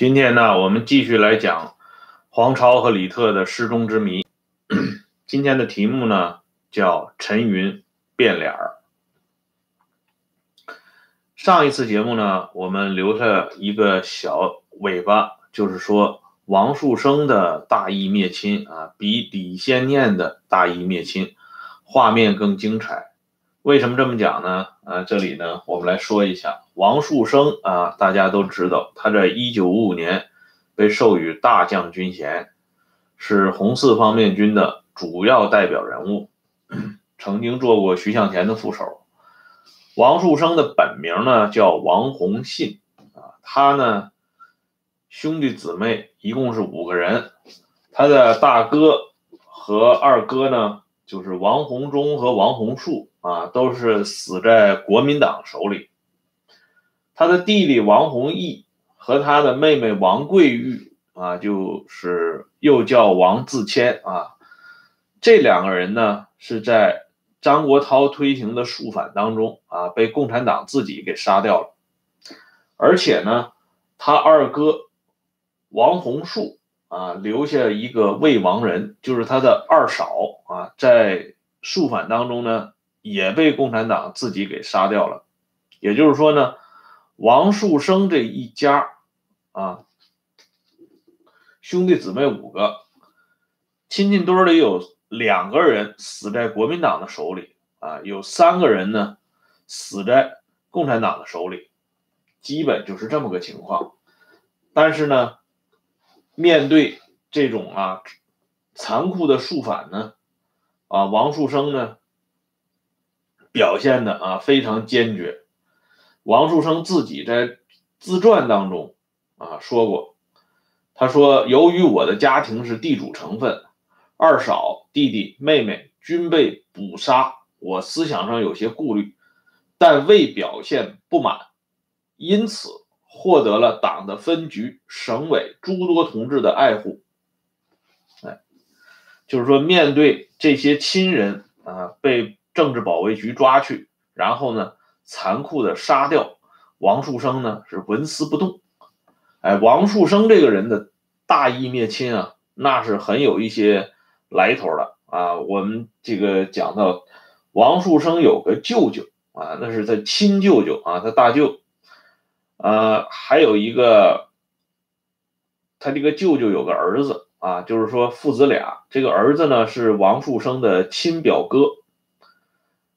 今天呢，我们继续来讲黄巢和李特的失踪之谜。今天的题目呢叫陈云变脸儿。上一次节目呢，我们留下一个小尾巴，就是说王树声的大义灭亲啊，比李先念的大义灭亲画面更精彩。为什么这么讲呢？啊，这里呢，我们来说一下王树声啊，大家都知道，他在一九五五年被授予大将军衔，是红四方面军的主要代表人物，曾经做过徐向前的副手。王树声的本名呢叫王洪信啊，他呢兄弟姊妹一共是五个人，他的大哥和二哥呢就是王洪忠和王洪树。啊，都是死在国民党手里。他的弟弟王弘毅和他的妹妹王桂玉啊，就是又叫王自谦啊。这两个人呢，是在张国焘推行的肃反当中啊，被共产党自己给杀掉了。而且呢，他二哥王洪树啊，留下一个未亡人，就是他的二嫂啊，在肃反当中呢。也被共产党自己给杀掉了，也就是说呢，王树声这一家啊，兄弟姊妹五个，亲戚堆里有两个人死在国民党的手里啊，有三个人呢死在共产党的手里，基本就是这么个情况。但是呢，面对这种啊残酷的肃反呢，啊，王树声呢。表现的啊非常坚决。王树声自己在自传当中啊说过，他说：“由于我的家庭是地主成分，二嫂、弟弟、妹妹均被捕杀，我思想上有些顾虑，但未表现不满，因此获得了党的分局、省委诸多同志的爱护。”哎，就是说，面对这些亲人啊被。政治保卫局抓去，然后呢，残酷的杀掉王树声呢，是纹丝不动。哎，王树声这个人的大义灭亲啊，那是很有一些来头的啊。我们这个讲到王树声有个舅舅啊，那是他亲舅舅啊，他大舅。呃，还有一个，他这个舅舅有个儿子啊，就是说父子俩，这个儿子呢是王树声的亲表哥。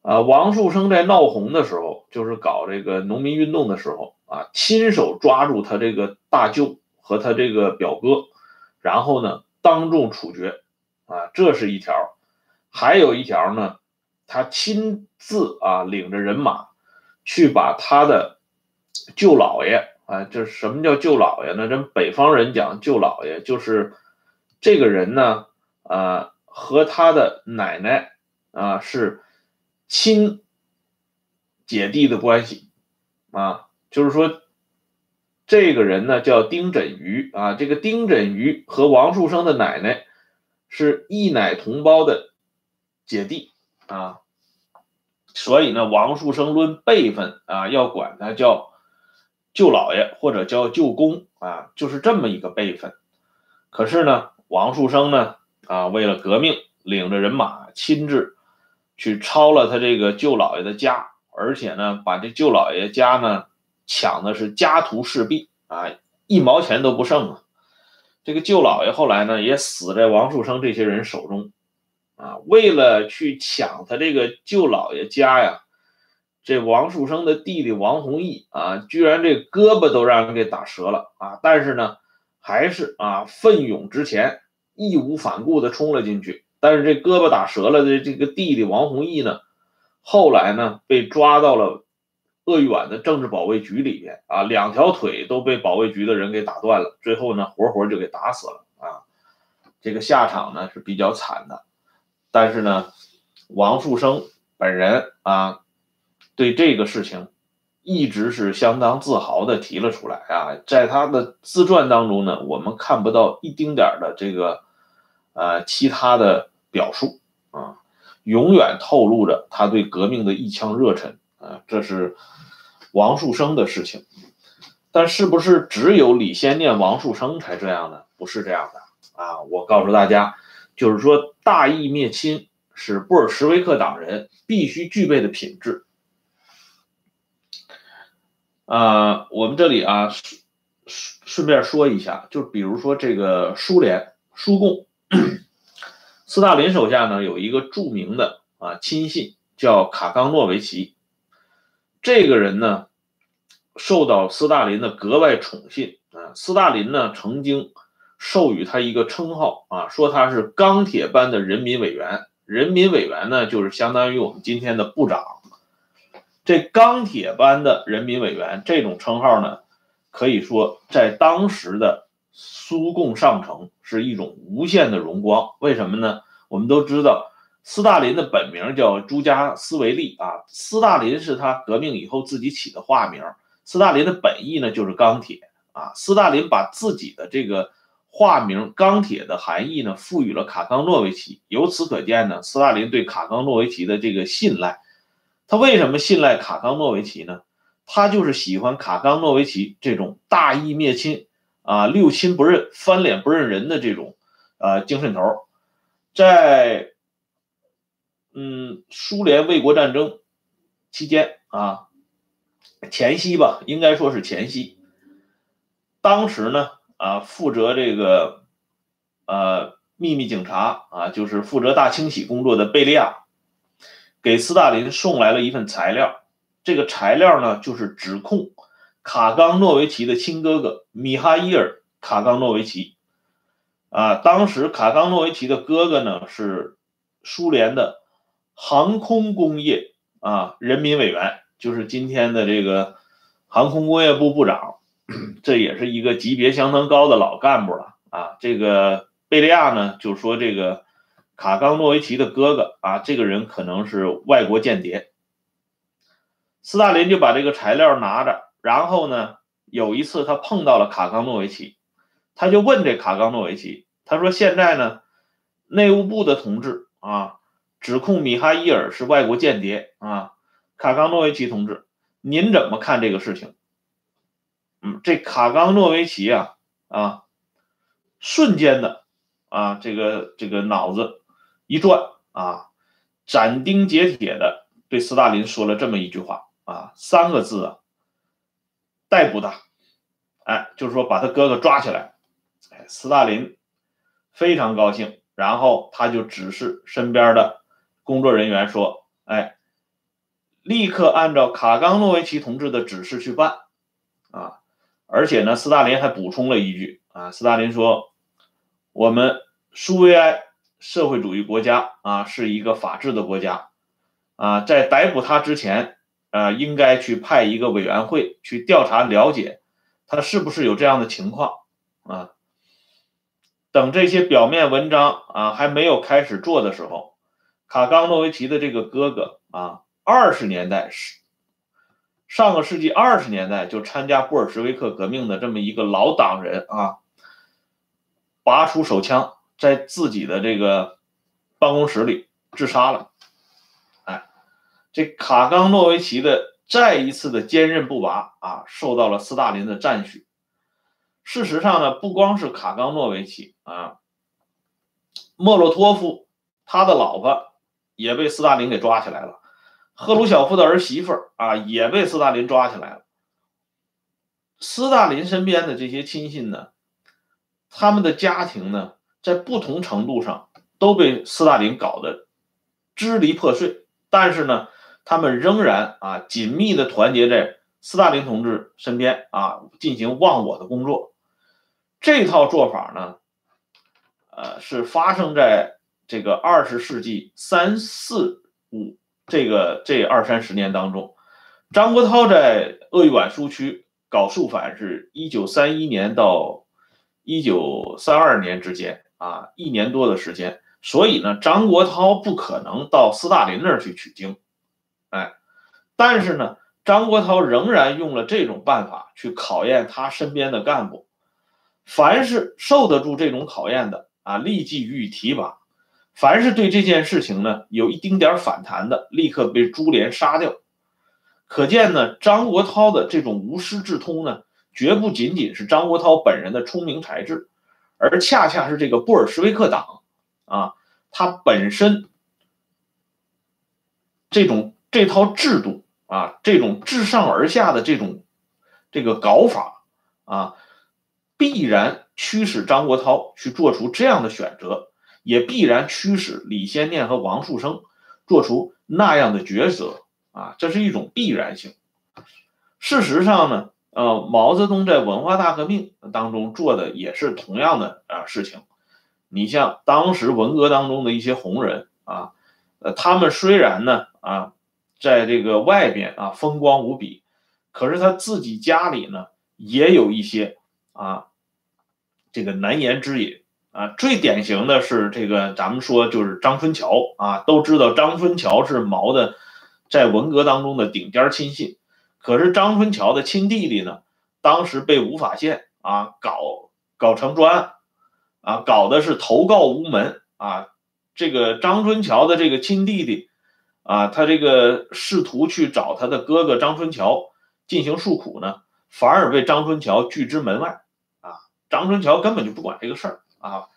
啊，王树声在闹红的时候，就是搞这个农民运动的时候啊，亲手抓住他这个大舅和他这个表哥，然后呢，当众处决，啊，这是一条，还有一条呢，他亲自啊领着人马去把他的舅老爷啊，这什么叫舅老爷呢？这北方人讲舅老爷，就是这个人呢，啊，和他的奶奶啊是。亲姐弟的关系啊，就是说，这个人呢叫丁振瑜啊，这个丁振瑜和王树声的奶奶是一奶同胞的姐弟啊，所以呢，王树声论辈分啊，要管他叫舅老爷或者叫舅公啊，就是这么一个辈分。可是呢，王树声呢啊，为了革命，领着人马亲自。去抄了他这个舅老爷的家，而且呢，把这舅老爷家呢抢的是家徒四壁啊，一毛钱都不剩啊。这个舅老爷后来呢也死在王树声这些人手中啊。为了去抢他这个舅老爷家呀，这王树声的弟弟王弘毅啊，居然这胳膊都让人给打折了啊！但是呢，还是啊奋勇直前，义无反顾的冲了进去。但是这胳膊打折了的这个弟弟王弘毅呢，后来呢被抓到了鄂豫皖的政治保卫局里边啊，两条腿都被保卫局的人给打断了，最后呢活活就给打死了啊，这个下场呢是比较惨的。但是呢，王树声本人啊，对这个事情一直是相当自豪的提了出来啊，在他的自传当中呢，我们看不到一丁点的这个呃其他的。表述啊，永远透露着他对革命的一腔热忱啊，这是王树声的事情。但是不是只有李先念、王树声才这样呢？不是这样的啊！我告诉大家，就是说大义灭亲是布尔什维克党人必须具备的品质。啊，我们这里啊，顺顺便说一下，就比如说这个苏联、苏共，斯大林手下呢有一个著名的啊亲信叫卡冈诺维奇，这个人呢。受到斯大林的格外宠信啊！斯大林呢曾经授予他一个称号啊，说他是钢铁般的人民委员。人民委员呢，就是相当于我们今天的部长。这钢铁般的人民委员这种称号呢，可以说在当时的苏共上层是一种无限的荣光。为什么呢？我们都知道，斯大林的本名叫朱加斯维利啊，斯大林是他革命以后自己起的化名。斯大林的本意呢，就是钢铁啊。斯大林把自己的这个化名“钢铁”的含义呢，赋予了卡冈诺维奇。由此可见呢，斯大林对卡冈诺维奇的这个信赖。他为什么信赖卡冈诺维奇呢？他就是喜欢卡冈诺维奇这种大义灭亲啊、六亲不认、翻脸不认人的这种呃精神头。在嗯，苏联卫国战争期间啊。前夕吧，应该说是前夕。当时呢，啊，负责这个，呃，秘密警察啊，就是负责大清洗工作的贝利亚，给斯大林送来了一份材料。这个材料呢，就是指控卡冈诺维奇的亲哥哥米哈伊尔·卡冈诺维奇。啊，当时卡冈诺维奇的哥哥呢，是苏联的航空工业啊人民委员。就是今天的这个航空工业部部长，这也是一个级别相当高的老干部了啊。这个贝利亚呢，就说这个卡冈诺维奇的哥哥啊，这个人可能是外国间谍。斯大林就把这个材料拿着，然后呢，有一次他碰到了卡冈诺维奇，他就问这卡冈诺维奇，他说：“现在呢，内务部的同志啊，指控米哈伊尔是外国间谍啊。”卡冈诺维奇同志，您怎么看这个事情？嗯，这卡冈诺维奇啊啊，瞬间的啊，这个这个脑子一转啊，斩钉截铁的对斯大林说了这么一句话啊，三个字啊，逮捕他，哎，就是说把他哥哥抓起来。哎，斯大林非常高兴，然后他就指示身边的工作人员说，哎。立刻按照卡冈诺维奇同志的指示去办，啊，而且呢，斯大林还补充了一句啊，斯大林说，我们苏维埃社会主义国家啊是一个法治的国家，啊，在逮捕他之前，呃，应该去派一个委员会去调查了解，他是不是有这样的情况啊？等这些表面文章啊还没有开始做的时候，卡冈诺维奇的这个哥哥啊。二十年代是上个世纪二十年代就参加布尔什维克革命的这么一个老党人啊，拔出手枪在自己的这个办公室里自杀了。这卡冈诺维奇的再一次的坚韧不拔啊，受到了斯大林的赞许。事实上呢，不光是卡冈诺维奇啊，莫洛托夫他的老婆也被斯大林给抓起来了。赫鲁晓夫的儿媳妇啊，也被斯大林抓起来了。斯大林身边的这些亲信呢，他们的家庭呢，在不同程度上都被斯大林搞得支离破碎，但是呢，他们仍然啊紧密的团结在斯大林同志身边啊，进行忘我的工作。这套做法呢，呃，是发生在这个二十世纪三四五。这个这二三十年当中，张国焘在鄂豫皖苏区搞肃反，是一九三一年到一九三二年之间啊，一年多的时间。所以呢，张国焘不可能到斯大林那儿去取经，但是呢，张国焘仍然用了这种办法去考验他身边的干部，凡是受得住这种考验的啊，立即予以提拔。凡是对这件事情呢有一丁点反弹的，立刻被株连杀掉。可见呢，张国焘的这种无师自通呢，绝不仅仅是张国焘本人的聪明才智，而恰恰是这个布尔什维克党啊，它本身这种这套制度啊，这种自上而下的这种这个搞法啊，必然驱使张国焘去做出这样的选择，也必然驱使李先念和王树声做出那样的抉择啊，这是一种必然性。事实上呢？呃，毛泽东在文化大革命当中做的也是同样的啊事情。你像当时文革当中的一些红人啊，呃，他们虽然呢啊，在这个外边啊风光无比，可是他自己家里呢也有一些啊这个难言之隐啊。最典型的是这个，咱们说就是张春桥啊，都知道张春桥是毛的在文革当中的顶尖亲信。可是张春桥的亲弟弟呢，当时被吴法宪啊搞搞成专案，啊搞的是投告无门啊。这个张春桥的这个亲弟弟啊，他这个试图去找他的哥哥张春桥进行诉苦呢，反而被张春桥拒之门外啊。张春桥根本就不管这个事儿啊。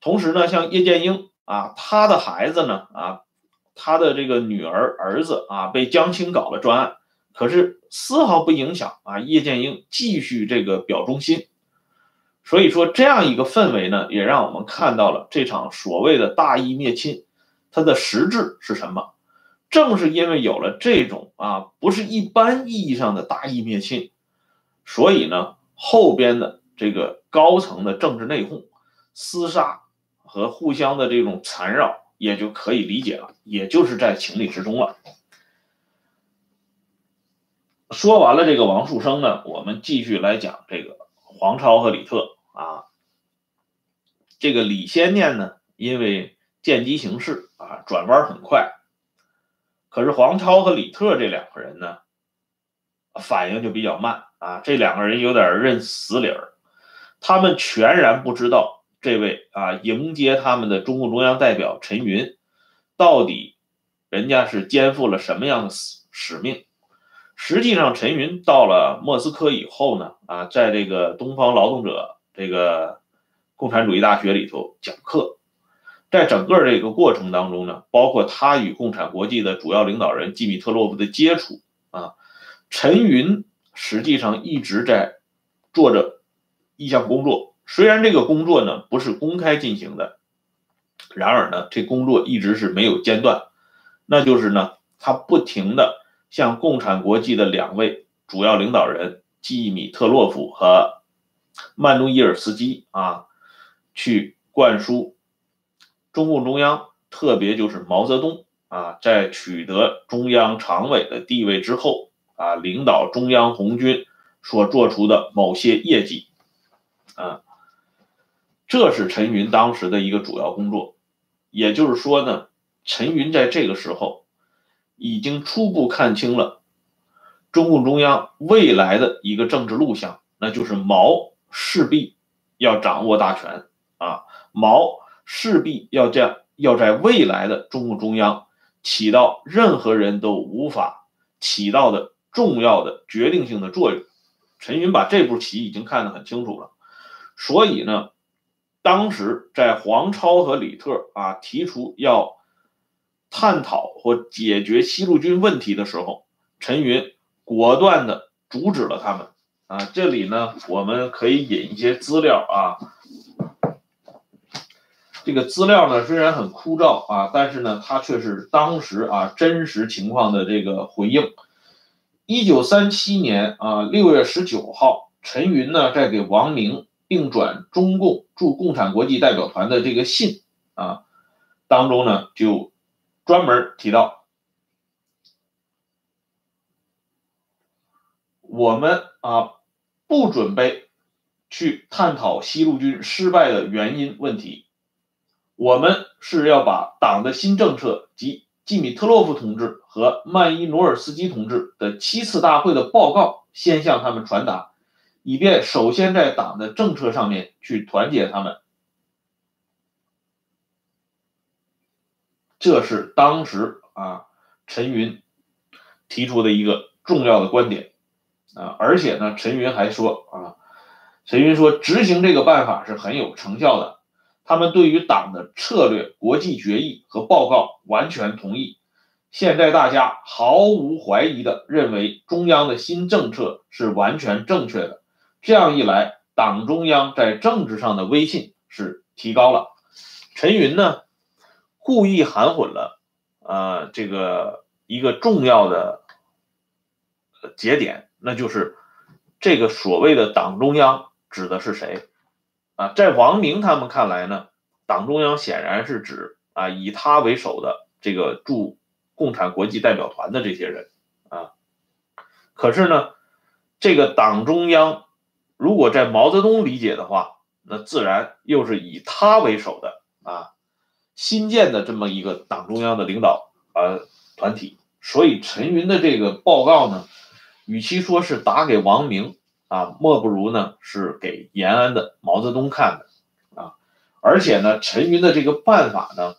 同时呢，像叶剑英啊，他的孩子呢啊，他的这个女儿儿子啊，被江青搞了专案。可是丝毫不影响啊，叶剑英继续这个表忠心，所以说这样一个氛围呢，也让我们看到了这场所谓的大义灭亲，它的实质是什么？正是因为有了这种啊，不是一般意义上的大义灭亲，所以呢，后边的这个高层的政治内讧、厮杀和互相的这种缠绕，也就可以理解了，也就是在情理之中了。说完了这个王树声呢，我们继续来讲这个黄超和李特啊。这个李先念呢，因为见机行事啊，转弯很快。可是黄超和李特这两个人呢，反应就比较慢啊。这两个人有点认死理儿，他们全然不知道这位啊迎接他们的中共中央代表陈云，到底人家是肩负了什么样的使使命。实际上，陈云到了莫斯科以后呢，啊，在这个东方劳动者这个共产主义大学里头讲课，在整个这个过程当中呢，包括他与共产国际的主要领导人季米特洛夫的接触啊，陈云实际上一直在做着一项工作，虽然这个工作呢不是公开进行的，然而呢，这工作一直是没有间断，那就是呢，他不停的。向共产国际的两位主要领导人季米特洛夫和曼努伊尔斯基啊，去灌输中共中央，特别就是毛泽东啊，在取得中央常委的地位之后啊，领导中央红军所做出的某些业绩啊，这是陈云当时的一个主要工作。也就是说呢，陈云在这个时候。已经初步看清了中共中央未来的一个政治路向，那就是毛势必要掌握大权啊，毛势必要在要在未来的中共中央起到任何人都无法起到的重要的决定性的作用。陈云把这步棋已经看得很清楚了，所以呢，当时在黄超和李特啊提出要。探讨或解决西路军问题的时候，陈云果断地阻止了他们。啊，这里呢，我们可以引一些资料啊。这个资料呢，虽然很枯燥啊，但是呢，它却是当时啊真实情况的这个回应。一九三七年啊六月十九号，陈云呢在给王明并转中共驻共产国际代表团的这个信啊当中呢就。专门提到，我们啊不准备去探讨西路军失败的原因问题，我们是要把党的新政策及季米特洛夫同志和曼伊努尔斯基同志的七次大会的报告先向他们传达，以便首先在党的政策上面去团结他们。这是当时啊，陈云提出的一个重要的观点啊，而且呢，陈云还说啊，陈云说执行这个办法是很有成效的，他们对于党的策略、国际决议和报告完全同意。现在大家毫无怀疑的认为中央的新政策是完全正确的，这样一来，党中央在政治上的威信是提高了。陈云呢，故意含混了，呃，这个一个重要的节点，那就是这个所谓的党中央指的是谁？啊，在王明他们看来呢，党中央显然是指啊以他为首的这个驻。共产国际代表团的这些人啊，可是呢，这个党中央如果在毛泽东理解的话，那自然又是以他为首的啊新建的这么一个党中央的领导啊团体。所以陈云的这个报告呢，与其说是打给王明啊，莫不如呢是给延安的毛泽东看的啊。而且呢，陈云的这个办法呢，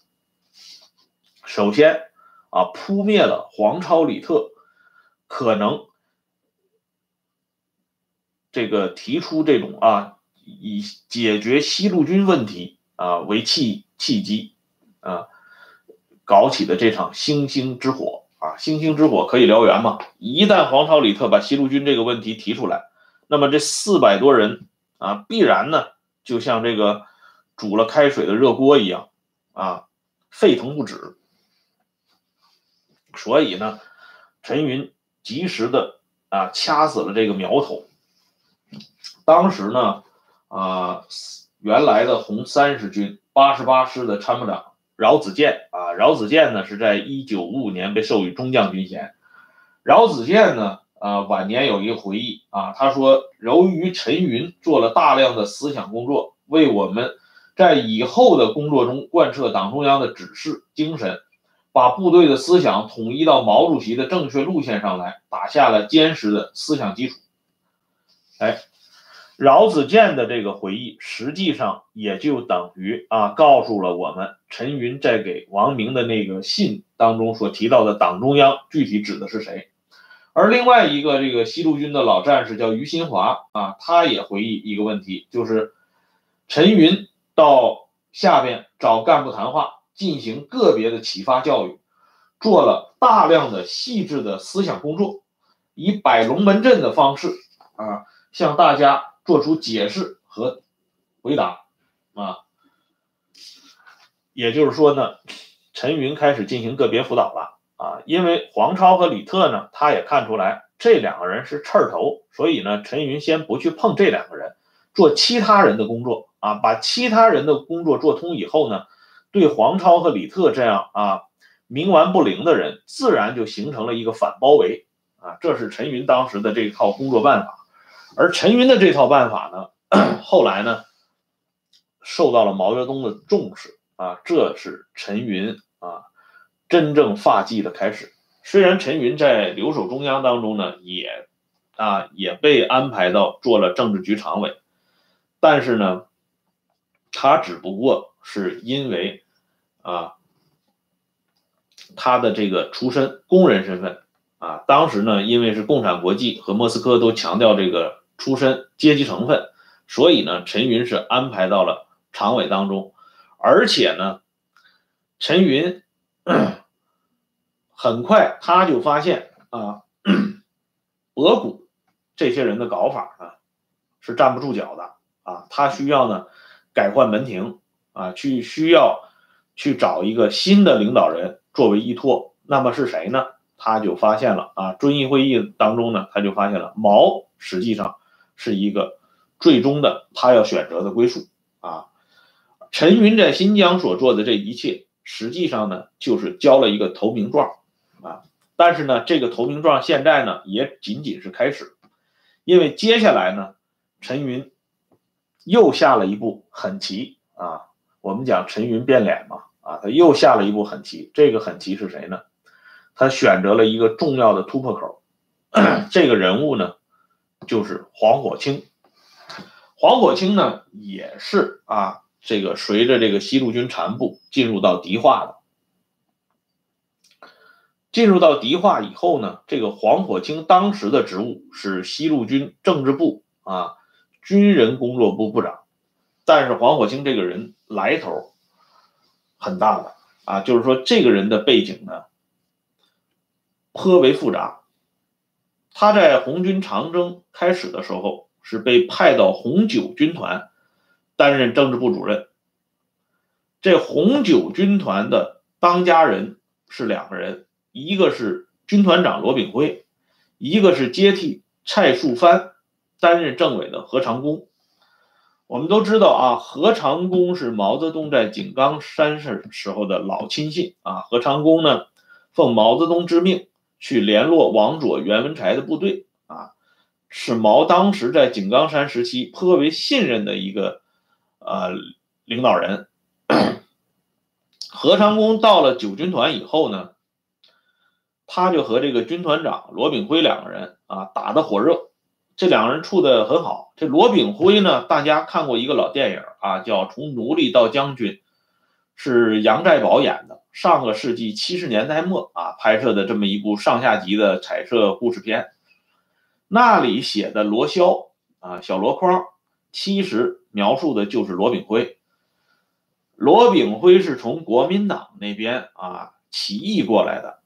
首先。啊，扑灭了黄超、李特，可能这个提出这种啊，以解决西路军问题啊为契契机啊，搞起的这场星星之火啊，星星之火可以燎原嘛？一旦黄超、李特把西路军这个问题提出来，那么这四百多人啊，必然呢，就像这个煮了开水的热锅一样啊，沸腾不止。所以呢，陈云及时的啊掐死了这个苗头。当时呢，啊原来的红三十军八十八师的参谋长饶子健啊，饶子健呢是在一九五五年被授予中将军衔。饶子健呢，啊晚年有一个回忆啊，他说由于陈云做了大量的思想工作，为我们在以后的工作中贯彻党中央的指示精神。把部队的思想统一到毛主席的正确路线上来，打下了坚实的思想基础。哎，饶子健的这个回忆，实际上也就等于啊，告诉了我们陈云在给王明的那个信当中所提到的党中央具体指的是谁。而另外一个这个西路军的老战士叫于新华啊，他也回忆一个问题，就是陈云到下边找干部谈话。进行个别的启发教育，做了大量的细致的思想工作，以摆龙门阵的方式啊，向大家做出解释和回答啊。也就是说呢，陈云开始进行个别辅导了啊，因为黄超和李特呢，他也看出来这两个人是刺儿头，所以呢，陈云先不去碰这两个人，做其他人的工作啊，把其他人的工作做通以后呢。对黄超和李特这样啊冥顽不灵的人，自然就形成了一个反包围啊，这是陈云当时的这套工作办法。而陈云的这套办法呢，后来呢受到了毛泽东的重视啊，这是陈云啊真正发迹的开始。虽然陈云在留守中央当中呢，也啊也被安排到做了政治局常委，但是呢，他只不过。是因为，啊，他的这个出身工人身份啊，当时呢，因为是共产国际和莫斯科都强调这个出身阶级成分，所以呢，陈云是安排到了常委当中，而且呢，陈云很快他就发现啊，博古这些人的搞法呢是站不住脚的啊，他需要呢改换门庭。啊，去需要去找一个新的领导人作为依托，那么是谁呢？他就发现了啊，遵义会议当中呢，他就发现了毛实际上是一个最终的他要选择的归宿啊。陈云在新疆所做的这一切，实际上呢就是交了一个投名状啊。但是呢，这个投名状现在呢也仅仅是开始，因为接下来呢，陈云又下了一步狠棋啊。我们讲陈云变脸嘛，啊，他又下了一步狠棋。这个狠棋是谁呢？他选择了一个重要的突破口，这个人物呢，就是黄火清。黄火清呢，也是啊，这个随着这个西路军残部进入到迪化的。进入到迪化以后呢，这个黄火清当时的职务是西路军政治部啊军人工作部部长，但是黄火清这个人来头很大的啊，就是说这个人的背景呢颇为复杂。他在红军长征开始的时候是被派到红九军团担任政治部主任。这红九军团的当家人是两个人。一个是军团长罗炳辉，一个是接替蔡树藩担任政委的何长工。我们都知道啊，何长工是毛泽东在井冈山时时候的老亲信啊。何长工呢，奉毛泽东之命去联络王佐、袁文才的部队啊，是毛当时在井冈山时期颇为信任的一个呃领导人。何长工到了九军团以后呢？他就和这个军团长罗炳辉两个人啊打得火热，这两个人处得很好。这罗炳辉呢，大家看过一个老电影啊，叫《从奴隶到将军》，是杨再宝演的，上个世纪七十年代末啊拍摄的这么一部上下集的彩色故事片。那里写的罗霄啊，小箩筐，其实描述的就是罗炳辉。罗炳辉是从国民党那边啊起义过来的。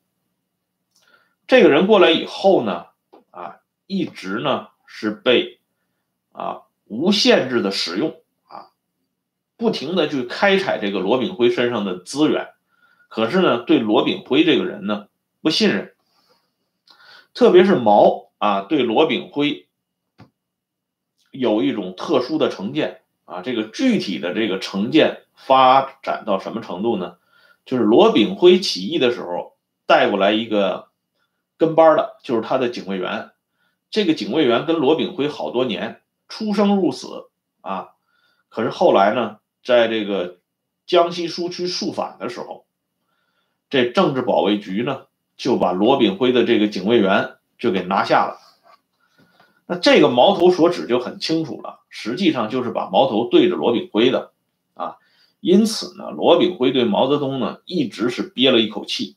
这个人过来以后呢，啊，一直呢是被啊无限制的使用啊，不停的去开采这个罗炳辉身上的资源，可是呢，对罗炳辉这个人呢不信任，特别是毛啊，对罗炳辉有一种特殊的成见啊，这个具体的这个成见发展到什么程度呢？就是罗炳辉起义的时候带过来一个。跟班的就是他的警卫员，这个警卫员跟罗炳辉好多年，出生入死啊。可是后来呢，在这个江西苏区肃反的时候，这政治保卫局呢就把罗炳辉的这个警卫员就给拿下了。那这个矛头所指就很清楚了，实际上就是把矛头对着罗炳辉的啊。因此呢，罗炳辉对毛泽东呢一直是憋了一口气。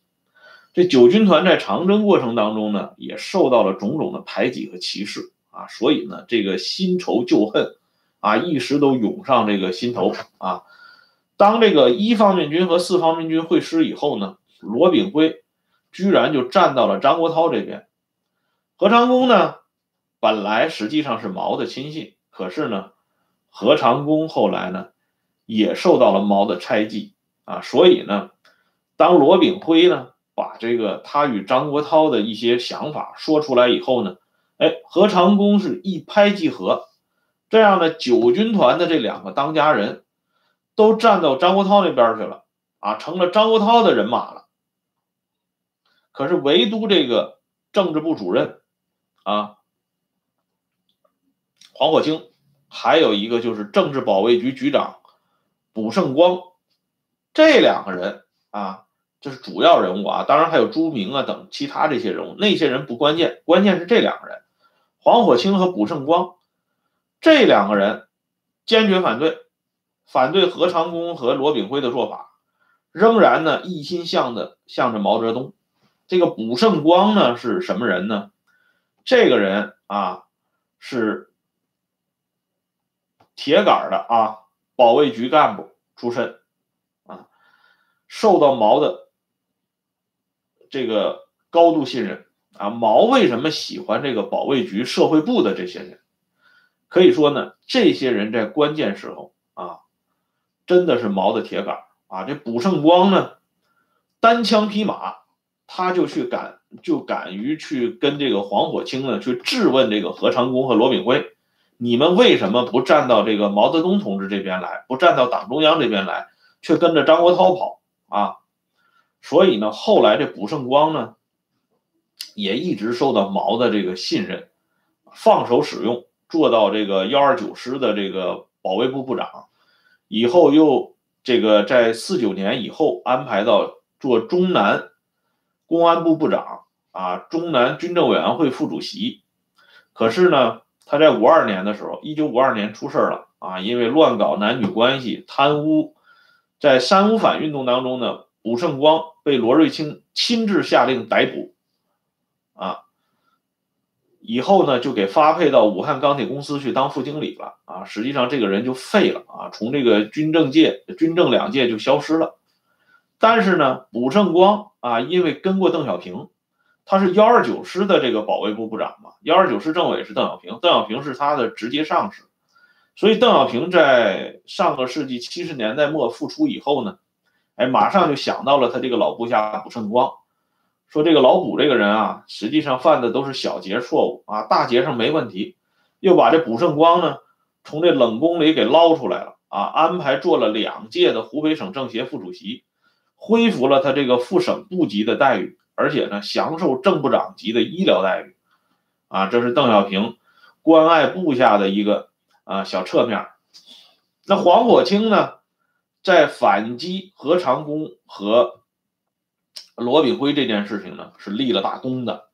这九军团在长征过程当中呢，也受到了种种的排挤和歧视啊，所以呢，这个新仇旧恨啊，一时都涌上这个心头啊。当这个一方面军和四方面军会师以后呢，罗炳辉居然就站到了张国焘这边。何长工呢，本来实际上是毛的亲信，可是呢，何长工后来呢，也受到了毛的猜忌啊，所以呢，当罗炳辉呢。这个他与张国焘的一些想法说出来以后呢，哎，何长工是一拍即合，这样的九军团的这两个当家人，都站到张国焘那边去了啊，成了张国焘的人马了。可是唯独这个政治部主任啊，黄火清，还有一个就是政治保卫局局长卜胜光，这两个人啊。这是主要人物啊，当然还有朱明啊等其他这些人物，那些人不关键，关键是这两个人，黄火清和卜胜光，这两个人坚决反对，反对何长工和罗炳辉的做法，仍然呢一心向的向着毛泽东。这个卜胜光呢是什么人呢？这个人啊是铁杆的啊保卫局干部出身啊，受到毛的。这个高度信任啊，毛为什么喜欢这个保卫局社会部的这些人？可以说呢，这些人在关键时候啊，真的是毛的铁杆啊。这卜胜光呢，单枪匹马，他就去敢就敢于去跟这个黄火清呢去质问这个何长工和罗炳辉，你们为什么不站到这个毛泽东同志这边来，不站到党中央这边来，却跟着张国焘跑啊？所以呢，后来这卜胜光呢，也一直受到毛的这个信任，放手使用，做到这个幺二九师的这个保卫部部长，以后又这个在四九年以后安排到做中南公安部部长啊，中南军政委员会副主席。可是呢，他在五二年的时候，一九五二年出事了啊，因为乱搞男女关系、贪污，在三五反运动当中呢。卜胜光被罗瑞卿亲自下令逮捕，啊，以后呢就给发配到武汉钢铁公司去当副经理了，啊，实际上这个人就废了，啊，从这个军政界、军政两界就消失了。但是呢，卜胜光啊，因为跟过邓小平，他是幺二九师的这个保卫部部长嘛，幺二九师政委是邓小平，邓小平是他的直接上司。所以，邓小平在上个世纪七十年代末复出以后呢，哎，马上就想到了他这个老部下卜胜光，说这个老卜这个人啊，实际上犯的都是小节错误啊，大节上没问题，又把这卜胜光呢从这冷宫里给捞出来了啊，安排做了两届的湖北省政协副主席，恢复了他这个副省部级的待遇，而且呢，享受正部长级的医疗待遇，啊，这是邓小平关爱部下的一个。啊，小侧面，那黄火清呢，在反击何长工和罗炳辉这件事情呢，是立了大功的。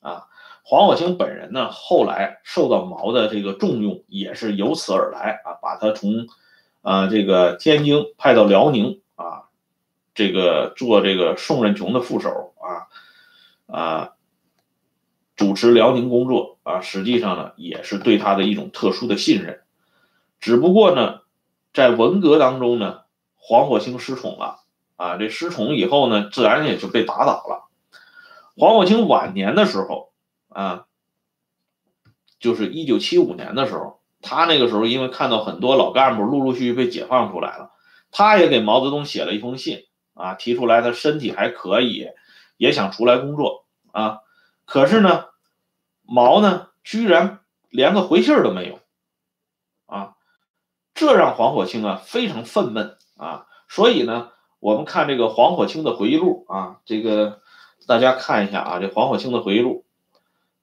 啊，黄火清本人呢，后来受到毛的这个重用，也是由此而来啊，把他从啊这个天津派到辽宁啊，这个做这个宋任穷的副手啊，啊。主持辽宁工作啊，实际上呢也是对他的一种特殊的信任。只不过呢，在文革当中呢，黄火清失宠了啊，这失宠以后呢，自然也就被打倒了。黄火清晚年的时候啊，就是一九七五年的时候，他那个时候因为看到很多老干部陆陆续续被解放出来了，他也给毛泽东写了一封信啊，提出来他身体还可以，也想出来工作啊。可是呢，毛呢居然连个回信都没有，啊，这让黄火清啊非常愤懑啊。所以呢，我们看这个黄火清的回忆录啊，这个大家看一下啊，这黄火清的回忆录，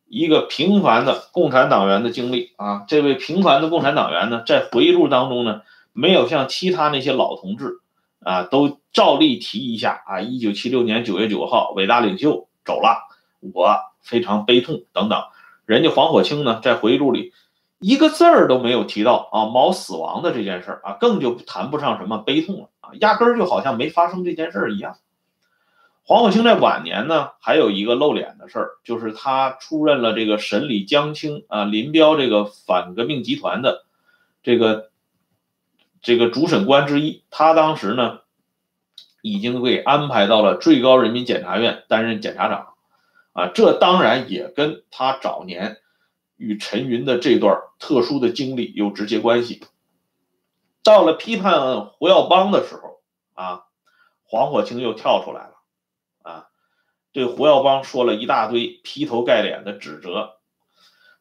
一个平凡的共产党员的经历啊。这位平凡的共产党员呢，在回忆录当中呢，没有像其他那些老同志啊，都照例提一下啊，一九七六年九月九号，伟大领袖走了，我。非常悲痛等等，人家黄火清呢，在回忆录里一个字儿都没有提到啊毛死亡的这件事儿啊，更就谈不上什么悲痛了啊，压根儿就好像没发生这件事儿一样。黄火清在晚年呢，还有一个露脸的事儿，就是他出任了这个审理江青啊林彪这个反革命集团的这个这个主审官之一，他当时呢已经被安排到了最高人民检察院担任检察长。啊，这当然也跟他早年与陈云的这段特殊的经历有直接关系。到了批判胡耀邦的时候，啊，黄火清又跳出来了，啊，对胡耀邦说了一大堆劈头盖脸的指责。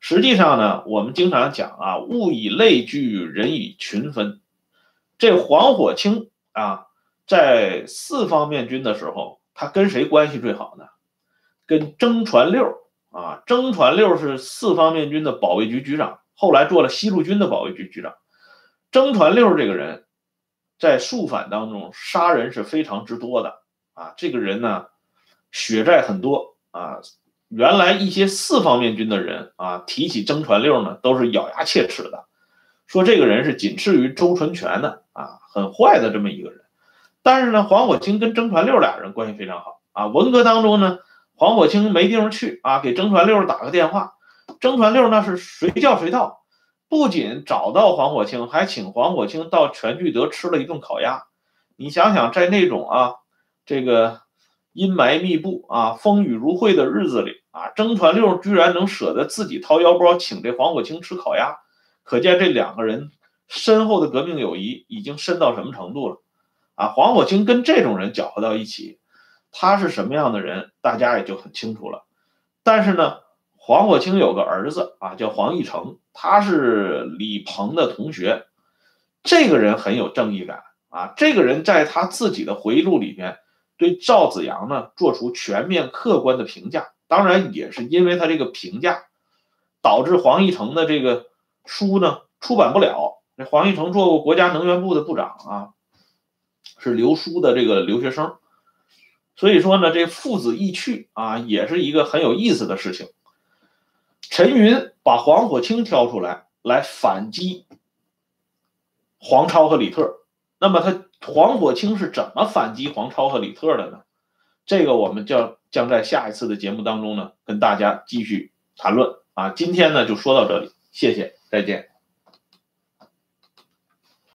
实际上呢，我们经常讲啊，物以类聚，人以群分。这黄火清啊，在四方面军的时候，他跟谁关系最好呢？跟曾传六啊，曾传六是四方面军的保卫局局长，后来做了西路军的保卫局局长。曾传六这个人，在肃反当中杀人是非常之多的啊，这个人呢，血债很多啊。原来一些四方面军的人啊，提起曾传六呢，都是咬牙切齿的，说这个人是仅次于周纯全的啊，很坏的这么一个人。但是呢，黄火清跟曾传六俩人关系非常好啊，文革当中呢。黄火清没地方去啊，给征传六打个电话，征传六那是随叫随到，不仅找到黄火清，还请黄火清到全聚德吃了一顿烤鸭。你想想，在那种啊，这个阴霾密布啊、风雨如晦的日子里啊，征传六居然能舍得自己掏腰包请这黄火清吃烤鸭，可见这两个人深厚的革命友谊已经深到什么程度了啊！黄火清跟这种人搅和到一起。他是什么样的人，大家也就很清楚了。但是呢，黄火清有个儿子啊，叫黄义成，他是李鹏的同学。这个人很有正义感啊。这个人在他自己的回忆录里边，对赵子阳呢做出全面客观的评价。当然，也是因为他这个评价，导致黄义成的这个书呢出版不了。这黄义成做过国家能源部的部长啊，是留书的这个留学生。所以说呢，这父子义去啊，也是一个很有意思的事情。陈云把黄火清挑出来，来反击黄超和李特，那么他黄火清是怎么反击黄超和李特的呢？这个我们将将在下一次的节目当中呢跟大家继续谈论啊。今天呢就说到这里，谢谢，再见。